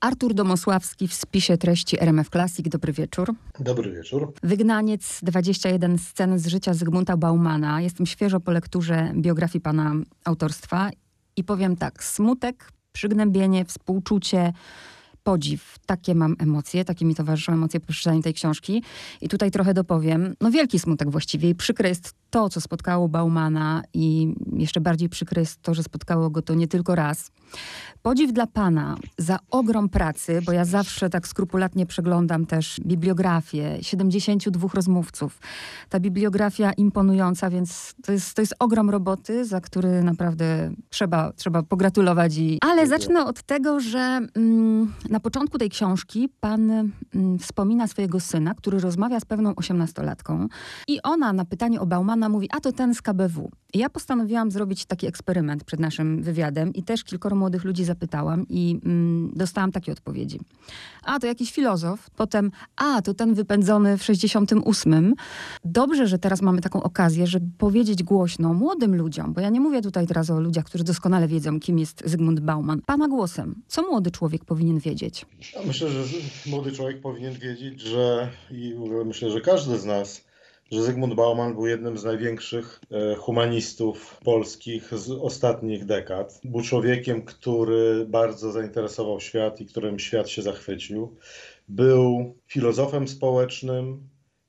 Artur Domosławski w spisie treści RMF Classic. Dobry wieczór. Dobry wieczór. Wygnaniec 21 scen z życia Zygmunta Baumana. Jestem świeżo po lekturze biografii pana autorstwa i powiem tak, smutek, przygnębienie, współczucie, podziw. Takie mam emocje, takie mi towarzyszą emocje po przeczytaniu tej książki. I tutaj trochę dopowiem. No wielki smutek właściwie i przykre jest to, co spotkało Baumana i jeszcze bardziej przykre jest to, że spotkało go to nie tylko raz. Podziw dla pana za ogrom pracy, bo ja zawsze tak skrupulatnie przeglądam też bibliografię 72 rozmówców. Ta bibliografia imponująca, więc to jest, to jest ogrom roboty, za który naprawdę trzeba, trzeba pogratulować. I... Ale zacznę od tego, że mm, na początku tej książki pan mm, wspomina swojego syna, który rozmawia z pewną osiemnastolatką i ona na pytanie o Baumana mówi, a to ten z KBW. Ja postanowiłam zrobić taki eksperyment przed naszym wywiadem i też kilkoro młodych ludzi zapytałam i mm, dostałam takie odpowiedzi. A, to jakiś filozof. Potem, a, to ten wypędzony w 68. Dobrze, że teraz mamy taką okazję, żeby powiedzieć głośno młodym ludziom, bo ja nie mówię tutaj teraz o ludziach, którzy doskonale wiedzą, kim jest Zygmunt Bauman. Pana głosem, co młody człowiek powinien wiedzieć? Ja myślę, że młody człowiek powinien wiedzieć, że i myślę, że każdy z nas że Zygmunt Bauman był jednym z największych e, humanistów polskich z ostatnich dekad. Był człowiekiem, który bardzo zainteresował świat i którym świat się zachwycił. Był filozofem społecznym,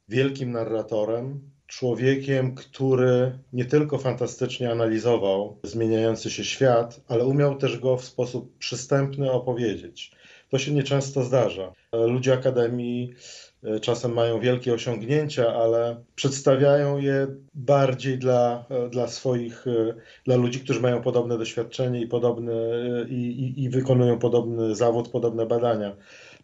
wielkim narratorem, człowiekiem, który nie tylko fantastycznie analizował zmieniający się świat, ale umiał też go w sposób przystępny opowiedzieć. To się nieczęsto zdarza. Ludzie Akademii E, czasem mają wielkie osiągnięcia, ale przedstawiają je bardziej dla, e, dla swoich, e, dla ludzi, którzy mają podobne doświadczenie i, podobne, i, i, i wykonują podobny zawód, podobne badania.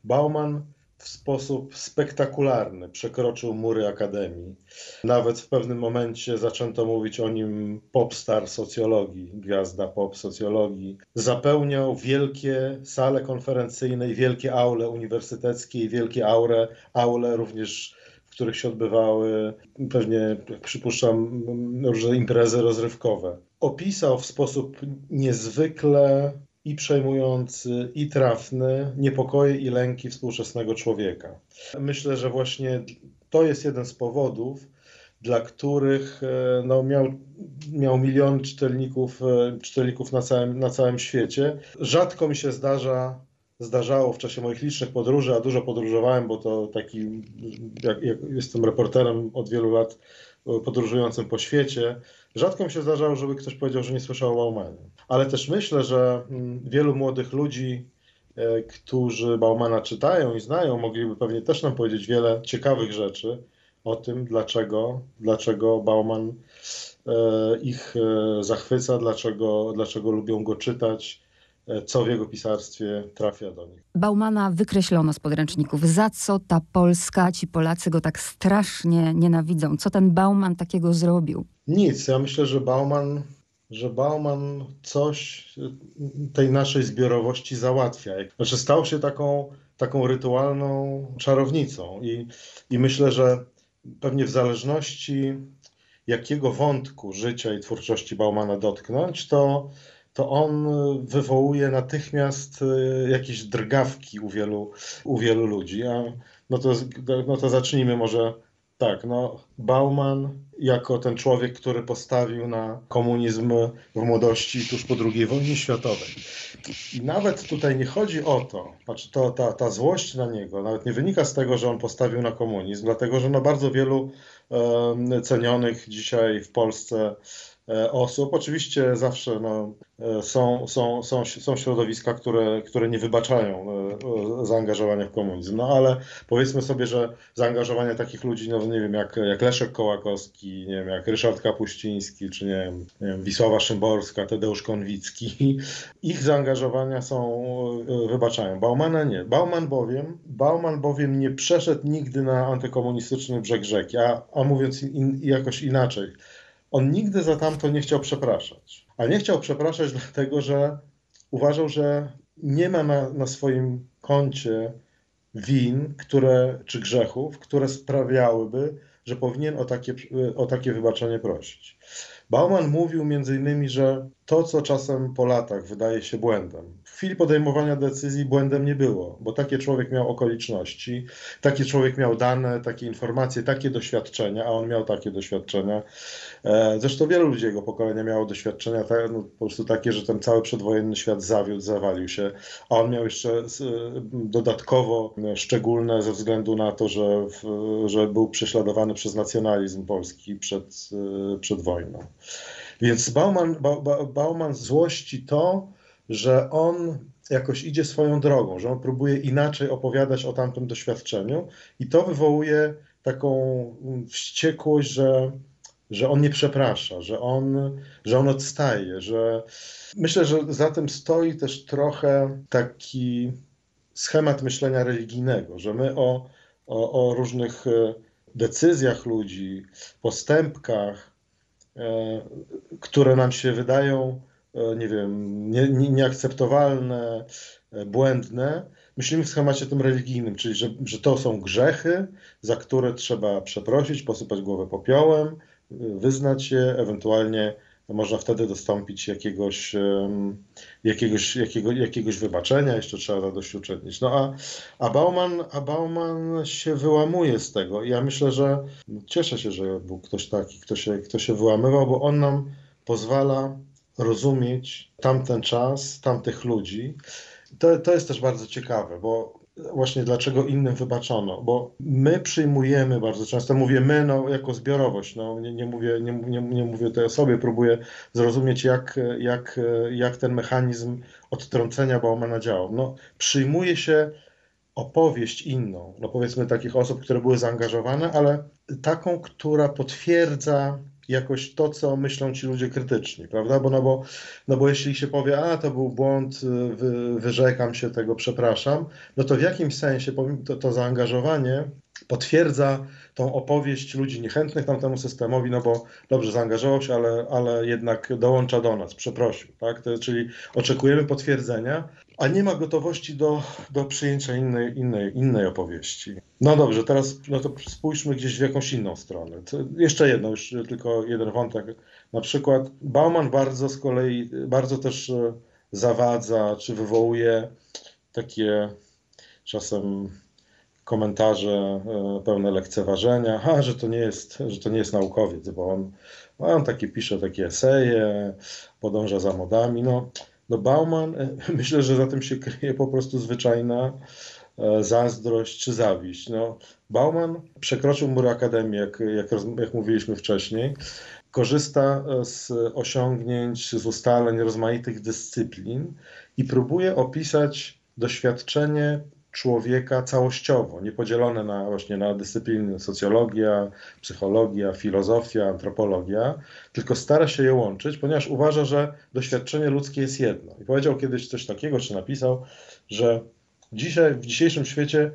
Bauman w sposób spektakularny przekroczył mury akademii. Nawet w pewnym momencie zaczęto mówić o nim popstar socjologii, gwiazda pop socjologii. Zapełniał wielkie sale konferencyjne i wielkie aule uniwersyteckie i wielkie aule, aule również w których się odbywały, pewnie przypuszczam, różne imprezy rozrywkowe. Opisał w sposób niezwykle i przejmujący, i trafny niepokoje i lęki współczesnego człowieka. Myślę, że właśnie to jest jeden z powodów, dla których e, no, miał, miał milion czytelników, e, czytelników na, całym, na całym świecie. Rzadko mi się zdarza, zdarzało w czasie moich licznych podróży, a dużo podróżowałem, bo to taki, jak, jak jestem reporterem od wielu lat e, podróżującym po świecie, rzadko mi się zdarzało, żeby ktoś powiedział, że nie słyszał o Baumanie. Ale też myślę, że mm, wielu młodych ludzi, e, którzy Baumana czytają i znają, mogliby pewnie też nam powiedzieć wiele ciekawych rzeczy o tym, dlaczego, dlaczego Bauman e, ich e, zachwyca, dlaczego, dlaczego lubią go czytać, co w jego pisarstwie trafia do nich. Baumana wykreślono z podręczników. Za co ta Polska, ci Polacy go tak strasznie nienawidzą? Co ten Bauman takiego zrobił? Nic. Ja myślę, że Bauman że Bauman coś tej naszej zbiorowości załatwia. Znaczy stał się taką, taką rytualną czarownicą i, i myślę, że pewnie w zależności jakiego wątku życia i twórczości Baumana dotknąć, to, to on wywołuje natychmiast y, jakieś drgawki u wielu, u wielu ludzi. A no, to, no to zacznijmy może tak, no Bauman jako ten człowiek, który postawił na komunizm w młodości tuż po II wojnie światowej. I nawet tutaj nie chodzi o to, znaczy to, ta, ta złość na niego nawet nie wynika z tego, że on postawił na komunizm, dlatego że no bardzo wielu e, cenionych dzisiaj w Polsce E, osób. Oczywiście zawsze no, e, są, są, są, są środowiska, które, które nie wybaczają e, zaangażowania w komunizm, no ale powiedzmy sobie, że zaangażowanie takich ludzi, no nie wiem, jak, jak Leszek Kołakowski, nie wiem, jak Ryszard Kapuściński, czy nie wiem, nie wiem Wisława Szymborska, Tadeusz Konwicki, ich zaangażowania są, wybaczają. Baumana nie. Bauman bowiem, Bauman bowiem nie przeszedł nigdy na antykomunistyczny brzeg rzeki, a, a mówiąc in, jakoś inaczej, on nigdy za tamto nie chciał przepraszać. A nie chciał przepraszać dlatego, że uważał, że nie ma na, na swoim koncie win, które, czy grzechów, które sprawiałyby, że powinien o takie, o takie wybaczenie prosić. Bauman mówił między innymi, że to, co czasem po latach wydaje się błędem, chwili podejmowania decyzji błędem nie było, bo taki człowiek miał okoliczności, taki człowiek miał dane, takie informacje, takie doświadczenia, a on miał takie doświadczenia. E, zresztą wielu ludzi jego pokolenia miało doświadczenia no, po prostu takie, że ten cały przedwojenny świat zawiódł, zawalił się, a on miał jeszcze dodatkowo szczególne ze względu na to, że, że był prześladowany przez nacjonalizm polski przed, e, przed wojną. Więc Bauman, ba, ba, Bauman złości to, że on jakoś idzie swoją drogą, że on próbuje inaczej opowiadać o tamtym doświadczeniu i to wywołuje taką wściekłość, że, że on nie przeprasza, że on, że on odstaje, że myślę, że za tym stoi też trochę taki schemat myślenia religijnego, że my o, o, o różnych e, decyzjach ludzi, postępkach, e, które nam się wydają nie wiem, nie, nie, nieakceptowalne, e, błędne, myślimy w schemacie tym religijnym, czyli że, że to są grzechy, za które trzeba przeprosić, posypać głowę popiołem, e, wyznać je, ewentualnie można wtedy dostąpić jakiegoś, jakiegoś, jakiego, jakiegoś wybaczenia, jeszcze trzeba zadośćuczynić. No a, a, Bauman, a Bauman się wyłamuje z tego. Ja myślę, że cieszę się, że był ktoś taki, kto się, kto się wyłamywał, bo on nam pozwala rozumieć tamten czas, tamtych ludzi. To, to jest też bardzo ciekawe, bo właśnie dlaczego innym wybaczono, bo my przyjmujemy bardzo często, mówię my no, jako zbiorowość, no, nie, nie, mówię, nie, nie, nie mówię tej osobie, próbuję zrozumieć jak, jak, jak ten mechanizm odtrącenia Baumana działał. No, przyjmuje się opowieść inną, no powiedzmy takich osób, które były zaangażowane, ale taką, która potwierdza jakoś to, co myślą ci ludzie krytyczni, prawda? Bo, no, bo, no bo jeśli się powie, a to był błąd, wy, wyrzekam się tego, przepraszam, no to w jakimś sensie to, to zaangażowanie potwierdza tą opowieść ludzi niechętnych tamtemu systemowi, no bo dobrze zaangażował się, ale, ale jednak dołącza do nas, przeprosił, tak? To, czyli oczekujemy potwierdzenia, a nie ma gotowości do, do przyjęcia innej, innej, innej opowieści. No dobrze, teraz no to spójrzmy gdzieś w jakąś inną stronę. To jeszcze jedno, już tylko jeden wątek. Na przykład Bauman bardzo z kolei, bardzo też e, zawadza, czy wywołuje takie czasem komentarze e, pełne lekceważenia, a, że to nie jest, że to nie jest naukowiec, bo on, on takie pisze takie eseje, podąża za modami. No, no Bauman, e, myślę, że za tym się kryje po prostu zwyczajna e, zazdrość czy zawiść. No, Bauman przekroczył mur Akademii, jak, jak, jak mówiliśmy wcześniej. Korzysta z osiągnięć, z ustaleń rozmaitych dyscyplin i próbuje opisać doświadczenie człowieka całościowo, niepodzielone na właśnie na dyscypliny socjologia, psychologia, filozofia, antropologia, tylko stara się je łączyć, ponieważ uważa, że doświadczenie ludzkie jest jedno. I powiedział kiedyś coś takiego, czy napisał, że dzisiaj w dzisiejszym świecie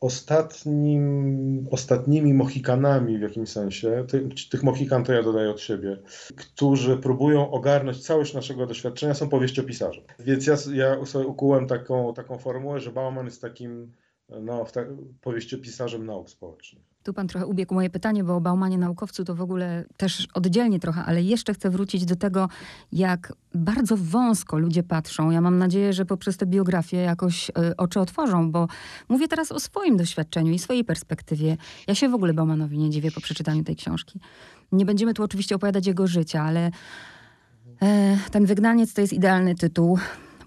ostatnim, ostatnimi Mohikanami w jakimś sensie, ty, tych Mohikan to ja dodaję od siebie, którzy próbują ogarnąć całość naszego doświadczenia, są powieściopisarze. Więc ja, ja sobie ukułem taką, taką formułę, że Bauman jest takim no, powieściopisarzem nauk społecznych. Tu pan trochę ubiegł moje pytanie, bo o Baumanie naukowcu to w ogóle też oddzielnie trochę, ale jeszcze chcę wrócić do tego, jak bardzo wąsko ludzie patrzą. Ja mam nadzieję, że poprzez tę biografię jakoś y, oczy otworzą, bo mówię teraz o swoim doświadczeniu i swojej perspektywie. Ja się w ogóle Baumanowi nie dziwię po przeczytaniu tej książki. Nie będziemy tu oczywiście opowiadać jego życia, ale e, ten wygnaniec to jest idealny tytuł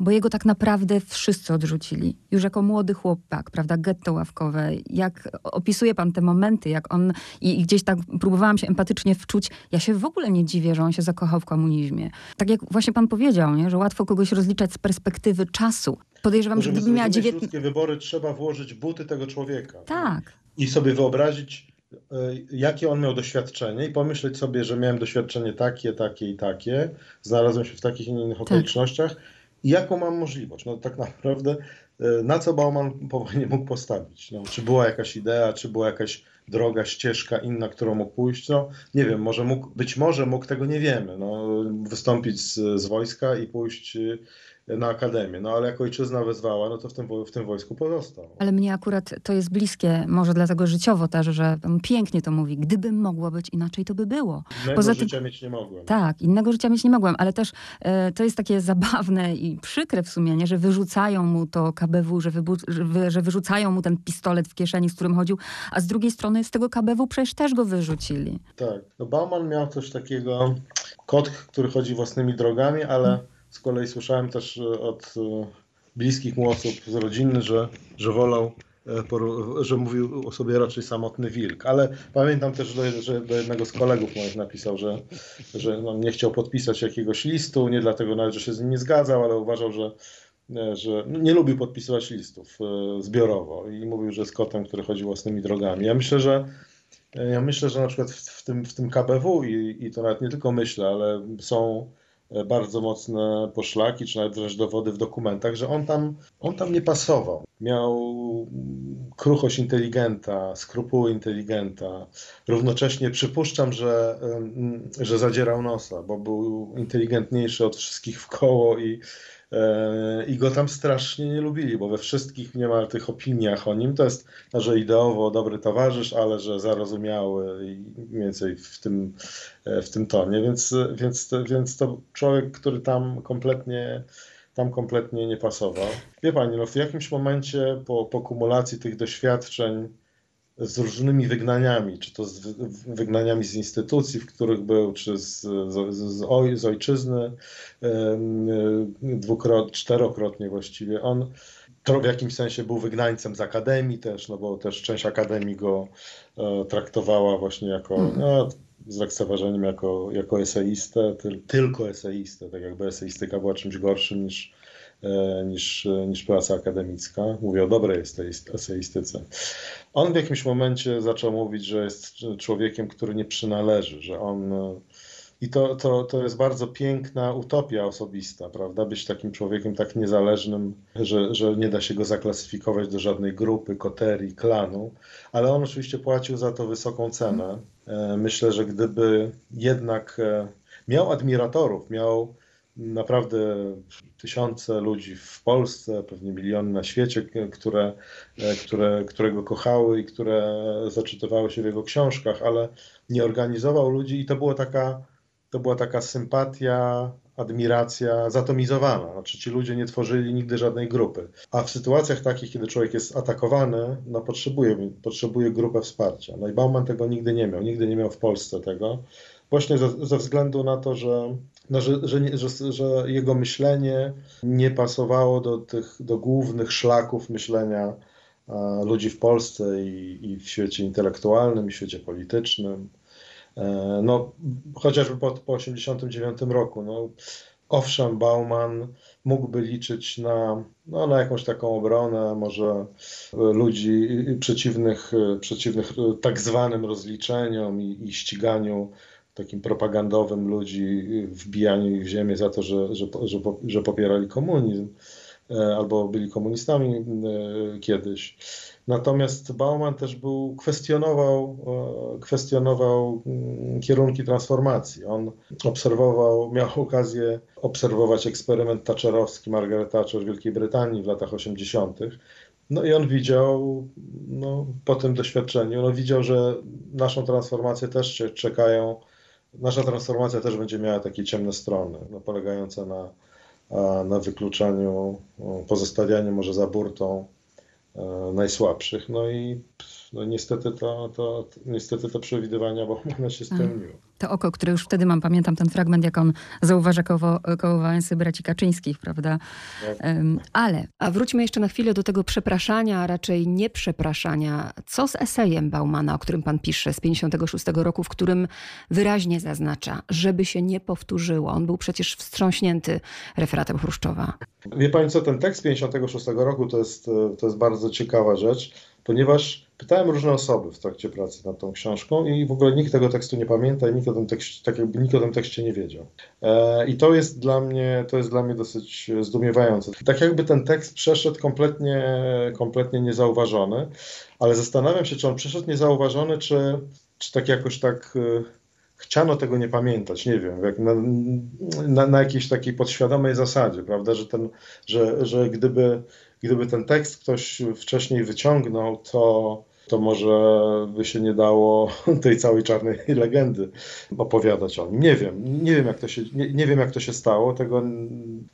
bo jego tak naprawdę wszyscy odrzucili. Już jako młody chłopak, prawda, getto ławkowe. Jak opisuje pan te momenty, jak on, i, i, gdzieś tak próbowałam się empatycznie wczuć, ja się w ogóle nie dziwię, że on się zakochał w komunizmie. Tak jak właśnie pan powiedział, nie, że łatwo kogoś rozliczać z perspektywy czasu. Podejrzewam, że gdyby miała 19... wybory, trzeba włożyć buty tego człowieka. Tak. I sobie wyobrazić, e, jakie on miał doświadczenie i pomyśleć sobie, że miałem doświadczenie takie, takie i takie, znalazłem się w takich innych tak. okolicznościach i jaką mam możliwość? No tak naprawdę e, na co Bauman nie mógł postawić? No, czy była jakaś idea, czy była jakaś droga, ścieżka inna, którą mógł pójść? No nie wiem, może mógł, być może mógł, tego nie wiemy, no, wystąpić z, z wojska i pójść na akademię. No ale jak ojczyzna wezwała, no to w tym, w tym wojsku pozostał. Ale mnie akurat to jest bliskie, może dlatego życiowo też, że pięknie to mówi. Gdyby mogło być inaczej, to by było. Innego Poza tym- życia mieć nie mogłem. Tak, innego życia mieć nie mogłem, ale też e, to jest takie zabawne i przykre w sumie, nie? że wyrzucają mu to KBW, że, wybu- że, że wyrzucają mu ten pistolet w kieszeni, z którym chodził, a z drugiej strony z tego KBW przecież też go wyrzucili. Tak. No Bauman miał coś takiego, kot, który chodzi własnymi drogami, ale z kolei słyszałem też e, od e, bliskich mu osób z rodziny, że, że wolał, e, że mówił o sobie raczej samotny wilk. Ale pamiętam też, że, do jednego z kolegów moich napisał, że, że no, nie chciał podpisać jakiegoś listu, nie dlatego nawet, że się z nim nie zgadzał, ale uważał, że że nie lubił podpisywać listów zbiorowo i mówił, że jest kotem, który chodzi własnymi drogami. Ja myślę, że ja myślę, że na przykład w, w, tym, w tym KBW i, i to nawet nie tylko myślę, ale są bardzo mocne poszlaki, czy nawet wręcz dowody w dokumentach, że on tam, on tam nie pasował. Miał mm, kruchość inteligenta, skrupuły inteligenta. Równocześnie przypuszczam, że, że zadzierał nosa, bo był inteligentniejszy od wszystkich w koło i, e, i go tam strasznie nie lubili, bo we wszystkich niemal tych opiniach o nim to jest, no, że ideowo dobry towarzysz, ale że zarozumiały i mniej więcej w tym, e, w tym tonie, więc, więc, więc to człowiek, który tam kompletnie tam kompletnie nie pasował. Wie pani, no w jakimś momencie po, po kumulacji tych doświadczeń z różnymi wygnaniami, czy to z wy- wygnaniami z instytucji, w których był, czy z, z, z, oj, z ojczyzny, em, dwukrot, czterokrotnie właściwie, on to w jakimś sensie był wygnańcem z akademii też, no bo też część akademii go e, traktowała właśnie jako, no, z lekceważeniem jako, jako eseistę, tyl, tylko eseistę, tak jakby eseistyka była czymś gorszym niż, e, niż, niż praca akademicka. Mówię o dobrej eseist- eseistyce. On w jakimś momencie zaczął mówić, że jest człowiekiem, który nie przynależy, że on. e, I to, to, to jest bardzo piękna utopia osobista, prawda? Być takim człowiekiem tak niezależnym, że, że nie da się go zaklasyfikować do żadnej grupy, koterii, klanu, ale on oczywiście płacił za to wysoką cenę. E, Myślę, że gdyby jednak e, miał admiratorów, miał naprawdę tysiące ludzi w Polsce, pewnie miliony na świecie, które, e, które, które go kochały i które zaczytywały się w jego książkach, ale nie organizował ludzi i to była taka, to była taka sympatia, admiracja zatomizowana. Znaczy ci ludzie nie tworzyli nigdy żadnej grupy. A w sytuacjach takich, kiedy człowiek jest atakowany, no potrzebuje, potrzebuje grupę wsparcia. No i Bauman tego nigdy nie miał, nigdy nie miał w Polsce tego. Właśnie ze, ze względu na to, że, no, że, że, że, że jego myślenie nie pasowało do tych do głównych szlaków myślenia e, ludzi w Polsce i, i w świecie intelektualnym, i w świecie politycznym. E, No, chociażby po, po 89 roku. No, owszem, Bauman mógłby liczyć na, no, na jakąś taką obronę, może e, ludzi przeciwnych, e, przeciwnych e, tak zwanym rozliczeniom i, i ściganiu takim propagandowym ludzi, wbijaniu ich w ziemię za to, że, że, że, że popierali komunizm e, albo byli komunistami e, kiedyś. Natomiast Bauman też był, kwestionował, e, kwestionował mm, kierunki transformacji. On obserwował, miał okazję obserwować eksperyment thatcherowski Margaret Thatcher w Wielkiej Brytanii w latach 80. No i on widział, no, po tym doświadczeniu, no, widział, że naszą transformację też czekają, nasza transformacja też będzie miała takie ciemne strony, no, polegające na, na wykluczaniu, pozostawianiu może za burtą e, najsłabszych. No i no niestety, to, to, niestety te przewidywania Baumana się spełniły. To oko, które już wtedy mam, pamiętam ten fragment, jak on zauważa koło, koło Wałęsy braci Kaczyńskich, prawda? Em, ale, a wróćmy jeszcze na chwilę do tego przepraszania, a raczej nieprzepraszania. Co z esejem Baumana, o którym pan pisze z 56 roku, w którym wyraźnie zaznacza, żeby się nie powtórzyło. On był przecież wstrząśnięty referatem Chruszczowa. Wie Pani co, ten tekst 56 roku to jest, e, to jest bardzo ciekawa rzecz, ponieważ pytałem różne osoby w trakcie pracy nad tą książką i w ogóle nikt tego tekstu nie pamięta i nikt o tym tekście, tak jakby nikt o tym tekście nie wiedział. E, I to jest dla mnie, to jest dla mnie dosyć zdumiewające. Tak jakby ten tekst przeszedł kompletnie, kompletnie niezauważony, ale zastanawiam się, czy on przeszedł niezauważony, czy, czy tak jakoś tak e, chciano tego nie pamiętać, nie wiem, jak na, na, na jakiejś takiej podświadomej zasadzie, prawda, że, ten, że, że gdyby, gdyby ten tekst ktoś wcześniej wyciągnął, to, to może by się nie dało tej całej czarnej legendy opowiadać o nim. Nie wiem, nie wiem jak to się, nie, nie wiem jak to się stało, tego,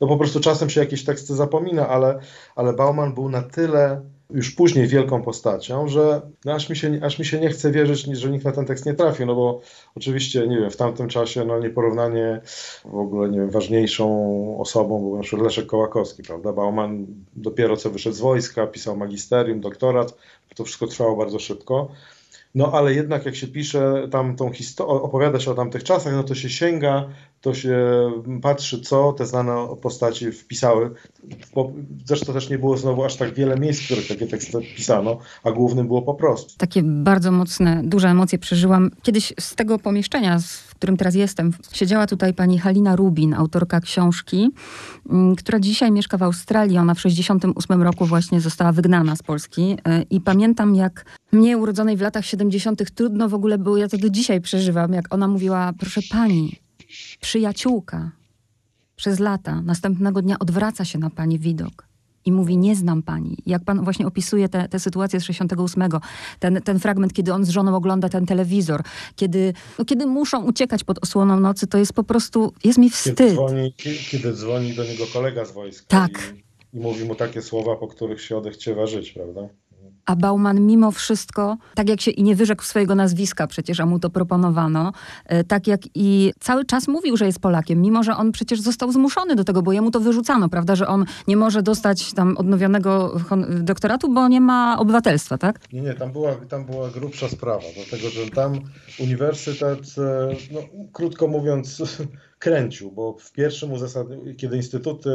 no po prostu czasem się jakieś teksty zapomina, ale, ale Bauman był na tyle już później wielką postacią, że no aż, mi się, aż mi się nie chce wierzyć, że nikt na ten tekst nie trafił, no bo oczywiście, nie wiem, w tamtym czasie, no nieporównanie w ogóle, nie wiem, ważniejszą osobą był na przykład Leszek Kołakowski, prawda, Bauman dopiero co wyszedł z wojska, pisał magisterium, doktorat, to wszystko trwało bardzo szybko. No ale jednak jak się pisze tam tą historię, opowiada się o tamtych czasach, no to się sięga, to się patrzy, co te znane postaci wpisały. Zresztą też nie było znowu aż tak wiele miejsc, w których takie teksty pisano, a głównym było po prostu. Takie bardzo mocne, duże emocje przeżyłam. Kiedyś z tego pomieszczenia, w którym teraz jestem, siedziała tutaj pani Halina Rubin, autorka książki, mm, która dzisiaj mieszka w Australii. Ona w 68 roku właśnie została wygnana z Polski. Y, I pamiętam, jak mnie urodzonej w latach 70. trudno w ogóle było, ja to do dzisiaj przeżywam, jak ona mówiła, proszę pani, przyjaciółka przez lata, następnego dnia odwraca się na pani widok i mówi, nie znam pani. Jak pan właśnie opisuje tę sytuację z 68, ten, ten fragment, kiedy on z żoną ogląda ten telewizor, kiedy, no, kiedy muszą uciekać pod osłoną nocy, to jest po prostu, jest mi wstyd. Kiedy dzwoni, kiedy dzwoni do niego kolega z wojska tak. i, i mówi mu takie słowa, po których się odechciewa żyć, prawda? A Bauman mimo wszystko, tak jak się i nie wyrzekł swojego nazwiska przecież, a mu to proponowano, e, tak jak i cały czas mówił, że jest Polakiem, mimo że on przecież został zmuszony do tego, bo jemu to wyrzucano, prawda, że on nie może dostać tam odnowionego doktoratu, bo nie ma obywatelstwa, tak? Nie, nie, tam była, tam była grubsza sprawa, dlatego że tam uniwersytet, e, no, krótko mówiąc, kręcił, bo w pierwszym uzasadnieniu, kiedy instytuty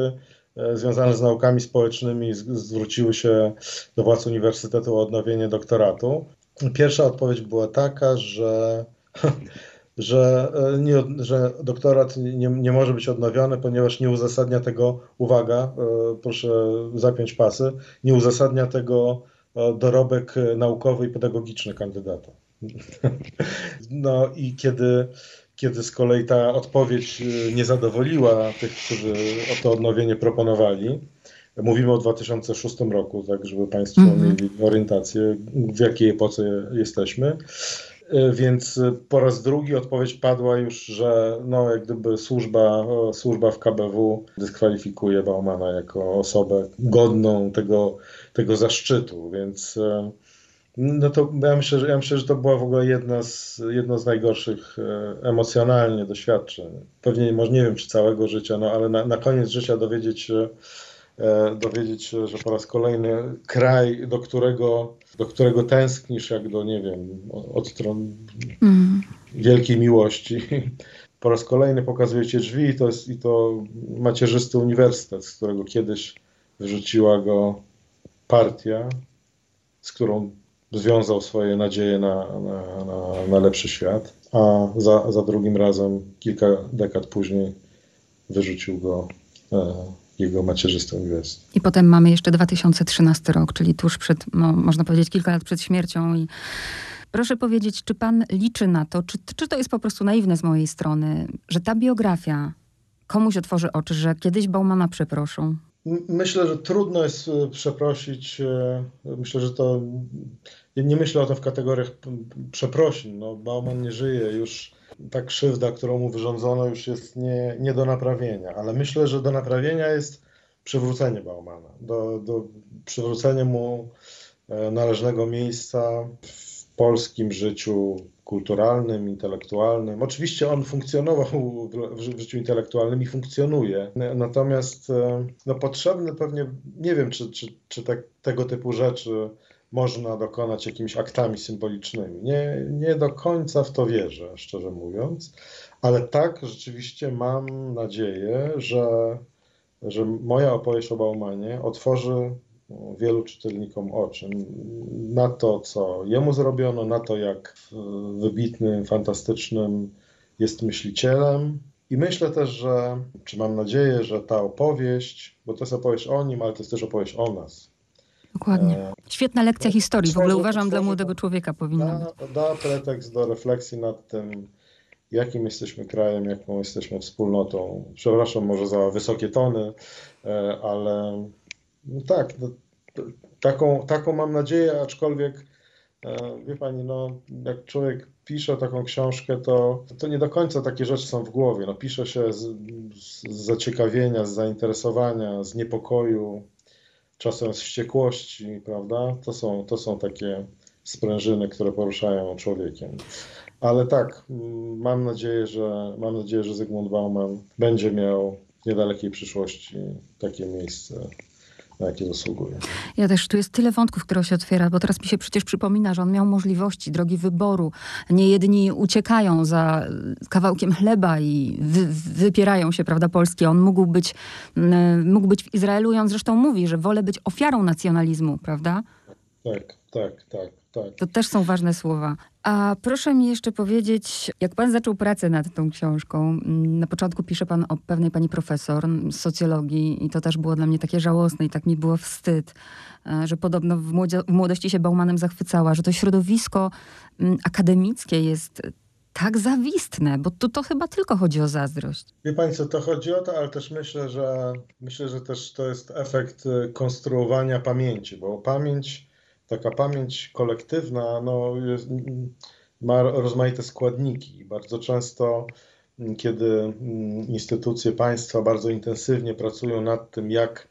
związane z naukami społecznymi zwróciły się do władz uniwersytetu o odnowienie doktoratu. Pierwsza odpowiedź była taka, że, że, e, nie, że doktorat nie, nie może być odnowiony, ponieważ nie uzasadnia tego, uwaga, e, proszę zapiąć pasy, nie uzasadnia tego dorobek naukowy i pedagogiczny kandydata. No i kiedy kiedy z kolei ta odpowiedź y, nie zadowoliła tych, którzy o to odnowienie proponowali, mówimy o 2006 roku, tak żeby Państwo -hmm. mieli orientację, w jakiej epoce jesteśmy. Y, więc po raz drugi odpowiedź padła już, że no, jak gdyby służba, służba w KBW dyskwalifikuje Baumana jako osobę godną tego, tego zaszczytu, więc y, no to ja myślę, że, ja myślę, że to była w ogóle jedna z, jedno z najgorszych e, emocjonalnie doświadczeń. Pewnie, może nie wiem, czy całego życia, no ale na, na koniec życia dowiedzieć się, e, dowiedzieć się, że po raz kolejny kraj, do którego, do którego tęsknisz, jak do, nie wiem, od stron mm. wielkiej miłości, po raz kolejny pokazuje ci drzwi i to, jest, i to macierzysty uniwersytet, z którego kiedyś wyrzuciła go partia, z którą związał swoje nadzieje na, na, na, na lepszy świat, a za, za drugim razem, kilka dekad później, wyrzucił go e, jego macierzysty uniwersytet. I potem mamy jeszcze 2013 rok, czyli tuż przed, no, można powiedzieć, kilka lat przed śmiercią. I proszę powiedzieć, czy pan liczy na to, czy, czy to jest po prostu naiwne z mojej strony, że ta biografia komuś otworzy oczy, że kiedyś Baumana przeproszą? Myślę, że trudno jest e, przeprosić. E, myślę, że to. Nie myślę o tym w kategoriach przeprosin. No, Bauman nie żyje już. Ta krzywda, którą mu wyrządzono, już jest nie, nie do naprawienia. Ale myślę, że do naprawienia jest przywrócenie Baumana. Do, do przywrócenie mu e, należnego miejsca w polskim życiu kulturalnym, intelektualnym. Oczywiście on funkcjonował w życiu intelektualnym i funkcjonuje, natomiast e, no, potrzebne pewnie, nie wiem, czy, czy, czy te, tego typu rzeczy można dokonać jakimiś aktami symbolicznymi. Nie, nie do końca w to wierzę, szczerze mówiąc, ale tak rzeczywiście mam nadzieję, że, że moja opowieść o Baumanie otworzy wielu czytelnikom oczy na to, co jemu zrobiono, na to, jak wybitnym, fantastycznym jest myślicielem. I myślę też, że, czy mam nadzieję, że ta opowieść, bo to jest opowieść o nim, ale to jest też opowieść o nas. Dokładnie. E, Świetna lekcja historii, w ogóle uważam, dla młodego człowieka powinna da, Da pretekst do refleksji nad tym, jakim jesteśmy krajem, jaką jesteśmy wspólnotą. Przepraszam może za wysokie tony, e, ale no tak, no, taką, taką mam nadzieję, aczkolwiek e, wie pani, no, jak człowiek pisze taką książkę, to, to nie do końca takie rzeczy są w głowie. No, pisze się z, z zaciekawienia, z zainteresowania, z niepokoju, czasem z wściekłości, prawda? To są, to są takie sprężyny, które poruszają człowiekiem. Ale tak, mm, mam nadzieję, że mam nadzieję, że Zygmunt Bauman będzie miał w niedalekiej przyszłości takie miejsce, na jakie zasługuje. Ja też, tu jest tyle wątków, które się otwiera, bo teraz mi się przecież przypomina, że on miał możliwości, drogi wyboru. Niejedni uciekają za kawałkiem chleba i wy, wypierają się, prawda, Polski. On mógł być, mógł być w Izraelu i on zresztą mówi, że wolę być ofiarą nacjonalizmu, prawda? Tak, tak, tak, tak. To też są ważne słowa. A proszę mi jeszcze powiedzieć, jak pan zaczął pracę nad tą książką, mm, na początku pisze pan o pewnej pani profesor z socjologii i to też było dla mnie takie żałosne i tak mi było wstyd, e, że podobno w, w młodości się Baumanem zachwycała, że to środowisko mm, akademickie jest tak zawistne, bo tu to chyba tylko chodzi o zazdrość. Wie Pani co, to chodzi o to, ale też myślę, że myślę, że też to jest efekt y, konstruowania pamięci, bo pamięć, taka pamięć kolektywna, no, jest, ma rozmaite składniki. Bardzo często, mm, kiedy mm, instytucje państwa bardzo intensywnie pracują nad tym, jak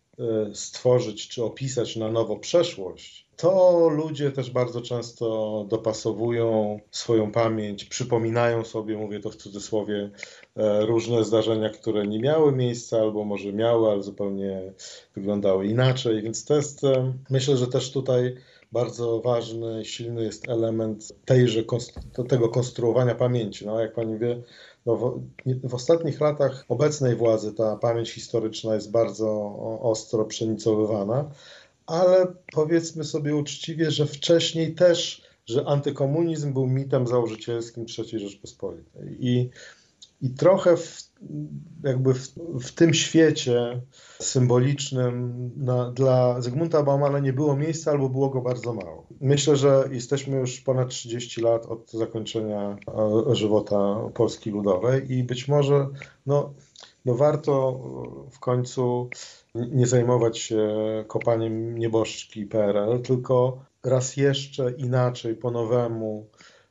y, stworzyć czy opisać na nowo przeszłość, to ludzie też bardzo często dopasowują swoją pamięć, przypominają sobie, mówię to w cudzysłowie, e, różne zdarzenia, które nie miały miejsca, albo może miały, ale zupełnie wyglądały inaczej. Więc to jest, e, myślę, że też tutaj bardzo ważny, silny jest element tejże, tego konstruowania pamięci. No, jak pani wie, no w, w ostatnich latach obecnej władzy ta pamięć historyczna jest bardzo ostro przenicowywana, ale powiedzmy sobie uczciwie, że wcześniej też, że antykomunizm był mitem założycielskim III Rzeczpospolitej. I, i trochę w, jakby w, w tym świecie symbolicznym na, dla Zygmunta Baumana nie było miejsca albo było go bardzo mało. Myślę, że jesteśmy już ponad 30 lat od zakończenia e, żywota Polski Ludowej i być może no, no warto w końcu nie zajmować się kopaniem nieboszczki PRL, tylko raz jeszcze inaczej, po nowemu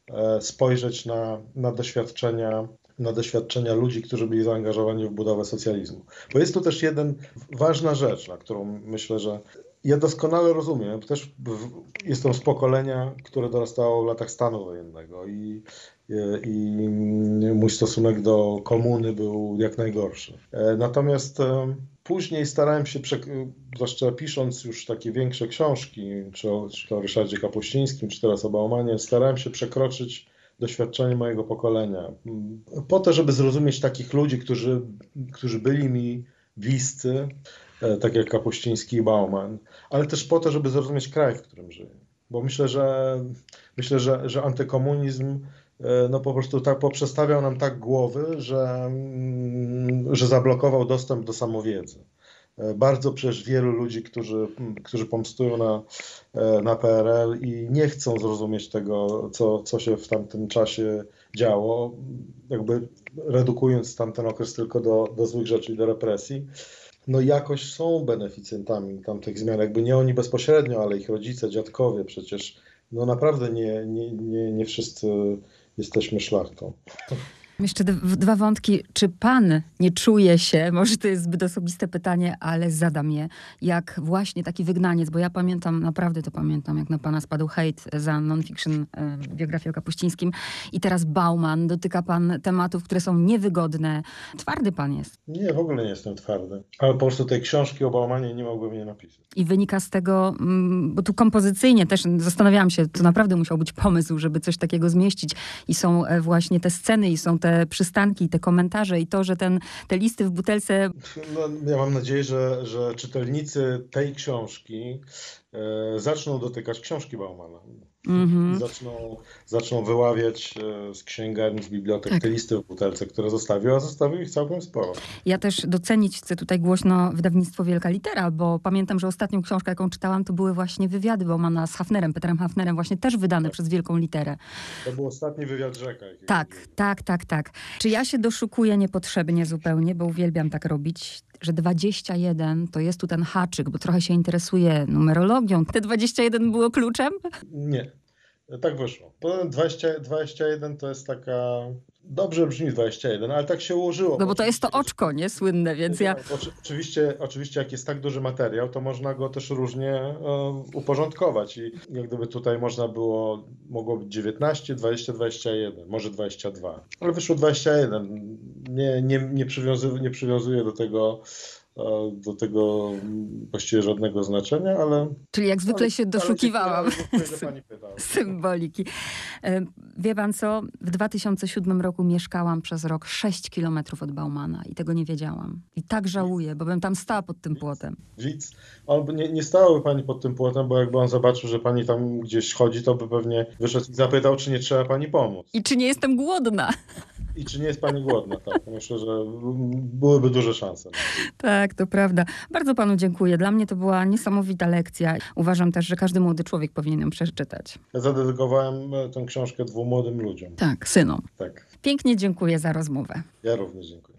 e, spojrzeć na, na doświadczenia na doświadczenia ludzi, którzy byli zaangażowani w budowę socjalizmu. Bo jest tu też jeden ważna rzecz, na którą myślę, że ja doskonale rozumiem. Też w, jestem z pokolenia, które dorastało w latach stanu wojennego i, i, i mój stosunek do komuny był jak najgorszy. E, Natomiast e, później starałem się, zwłaszcza pisząc już takie większe książki, czy o, czy o Ryszardzie Kapuścińskim, czy teraz o Baumanie, starałem się przekroczyć doświadczenie mojego pokolenia. Po to, żeby zrozumieć takich ludzi, którzy, którzy byli mi bliscy, e, tak jak Kapuściński i Bauman, ale też po to, żeby zrozumieć kraj, w którym żyję. Bo myślę, że myślę, że, że antykomunizm e, no po prostu tak poprzestawiał nam tak głowy, że, mm, że zablokował dostęp do samowiedzy. E, Bardzo przecież wielu ludzi, którzy, którzy pomstują na, e, na PRL i nie chcą zrozumieć tego, co, co się w tamtym czasie działo, jakby redukując tamten okres tylko do, do złych rzeczy i do represji, no jakoś są beneficjentami tamtych zmian. Jakby nie oni bezpośrednio, ale ich rodzice, dziadkowie przecież. No naprawdę nie, nie, nie, nie wszyscy jesteśmy szlachtą. Jeszcze dwa wątki. Czy pan nie czuje się, może to jest zbyt osobiste pytanie, ale zadam je, jak właśnie taki wygnaniec, bo ja pamiętam, naprawdę to pamiętam, jak na pana spadł hejt za non-fiction e, biografię o Kapuścińskim i teraz Bauman, dotyka pan tematów, które są niewygodne. Twardy pan jest. Nie, w ogóle nie jestem twardy. Ale po prostu tej książki o Baumanie nie mogłem nie napisać. I wynika z tego, mm, bo tu kompozycyjnie też zastanawiałam się, to naprawdę musiał być pomysł, żeby coś takiego zmieścić. I są e, właśnie te sceny, i są te przystanki, te komentarze, i to, że ten, te listy w butelce No, ja mam nadzieję, że, że czytelnicy tej książki e, zaczną dotykać książki Baumana. Mhm. I zaczną, zaczną wyławiać e, z księgarni, z bibliotek Tak. te listy w butelce, które zostawił, a zostawił ich całkiem sporo. Ja też docenić chcę tutaj głośno wydawnictwo Wielka Litera, bo pamiętam, że ostatnią książkę, jaką czytałam, to były właśnie wywiady Baumana z Hafnerem, Peterem Hafnerem, właśnie też wydane przez Wielką Literę. To był ostatni wywiad rzeka. Tak, tak, tak, tak. Czy ja się doszukuję niepotrzebnie zupełnie, bo uwielbiam tak robić, że 21 to jest tu ten haczyk, bo trochę się interesuję numerologią. Te 21 było kluczem? Nie. Tak wyszło. Poza tym 20, 21 to jest taka. Dobrze brzmi 21, ale tak się ułożyło. No bo to jest to oczko, nie? Słynne, więc ja... Oczy- Oczywiście, oczywiście, jak jest tak duży materiał, to można go też różnie e, uporządkować. I jak gdyby tutaj można było, mogło być 19, 20, 21, może 22. Ale wyszło 21. Nie, nie, nie, przywiązuję, nie przywiązuję do tego, do tego właściwie żadnego znaczenia, ale. Czyli jak zwykle ale- się doszukiwałam. symboliki. E, Wie pan co? W 2007 roku mieszkałam przez rok 6 kilometrów od Baumana i tego nie wiedziałam. I tak żałuję, bo bym tam stała pod tym płotem. Widz. Albo nie, nie stałaby pani pod tym płotem, bo jakby on zobaczył, że pani tam gdzieś chodzi, to by pewnie wyszedł i zapytał, czy nie trzeba pani pomóc. I czy nie jestem głodna? I czy nie jest pani głodna? Tak, myślę, że byłyby duże szanse. Tak, to prawda. Bardzo panu dziękuję. Dla mnie to była niesamowita lekcja. Uważam też, że każdy młody człowiek powinien ją przeczytać. Ja zadedykowałem e, tę książkę dwóm młodym ludziom. Tak, synom. Tak, Pięknie dziękuję za rozmowę. ja również dziękuję.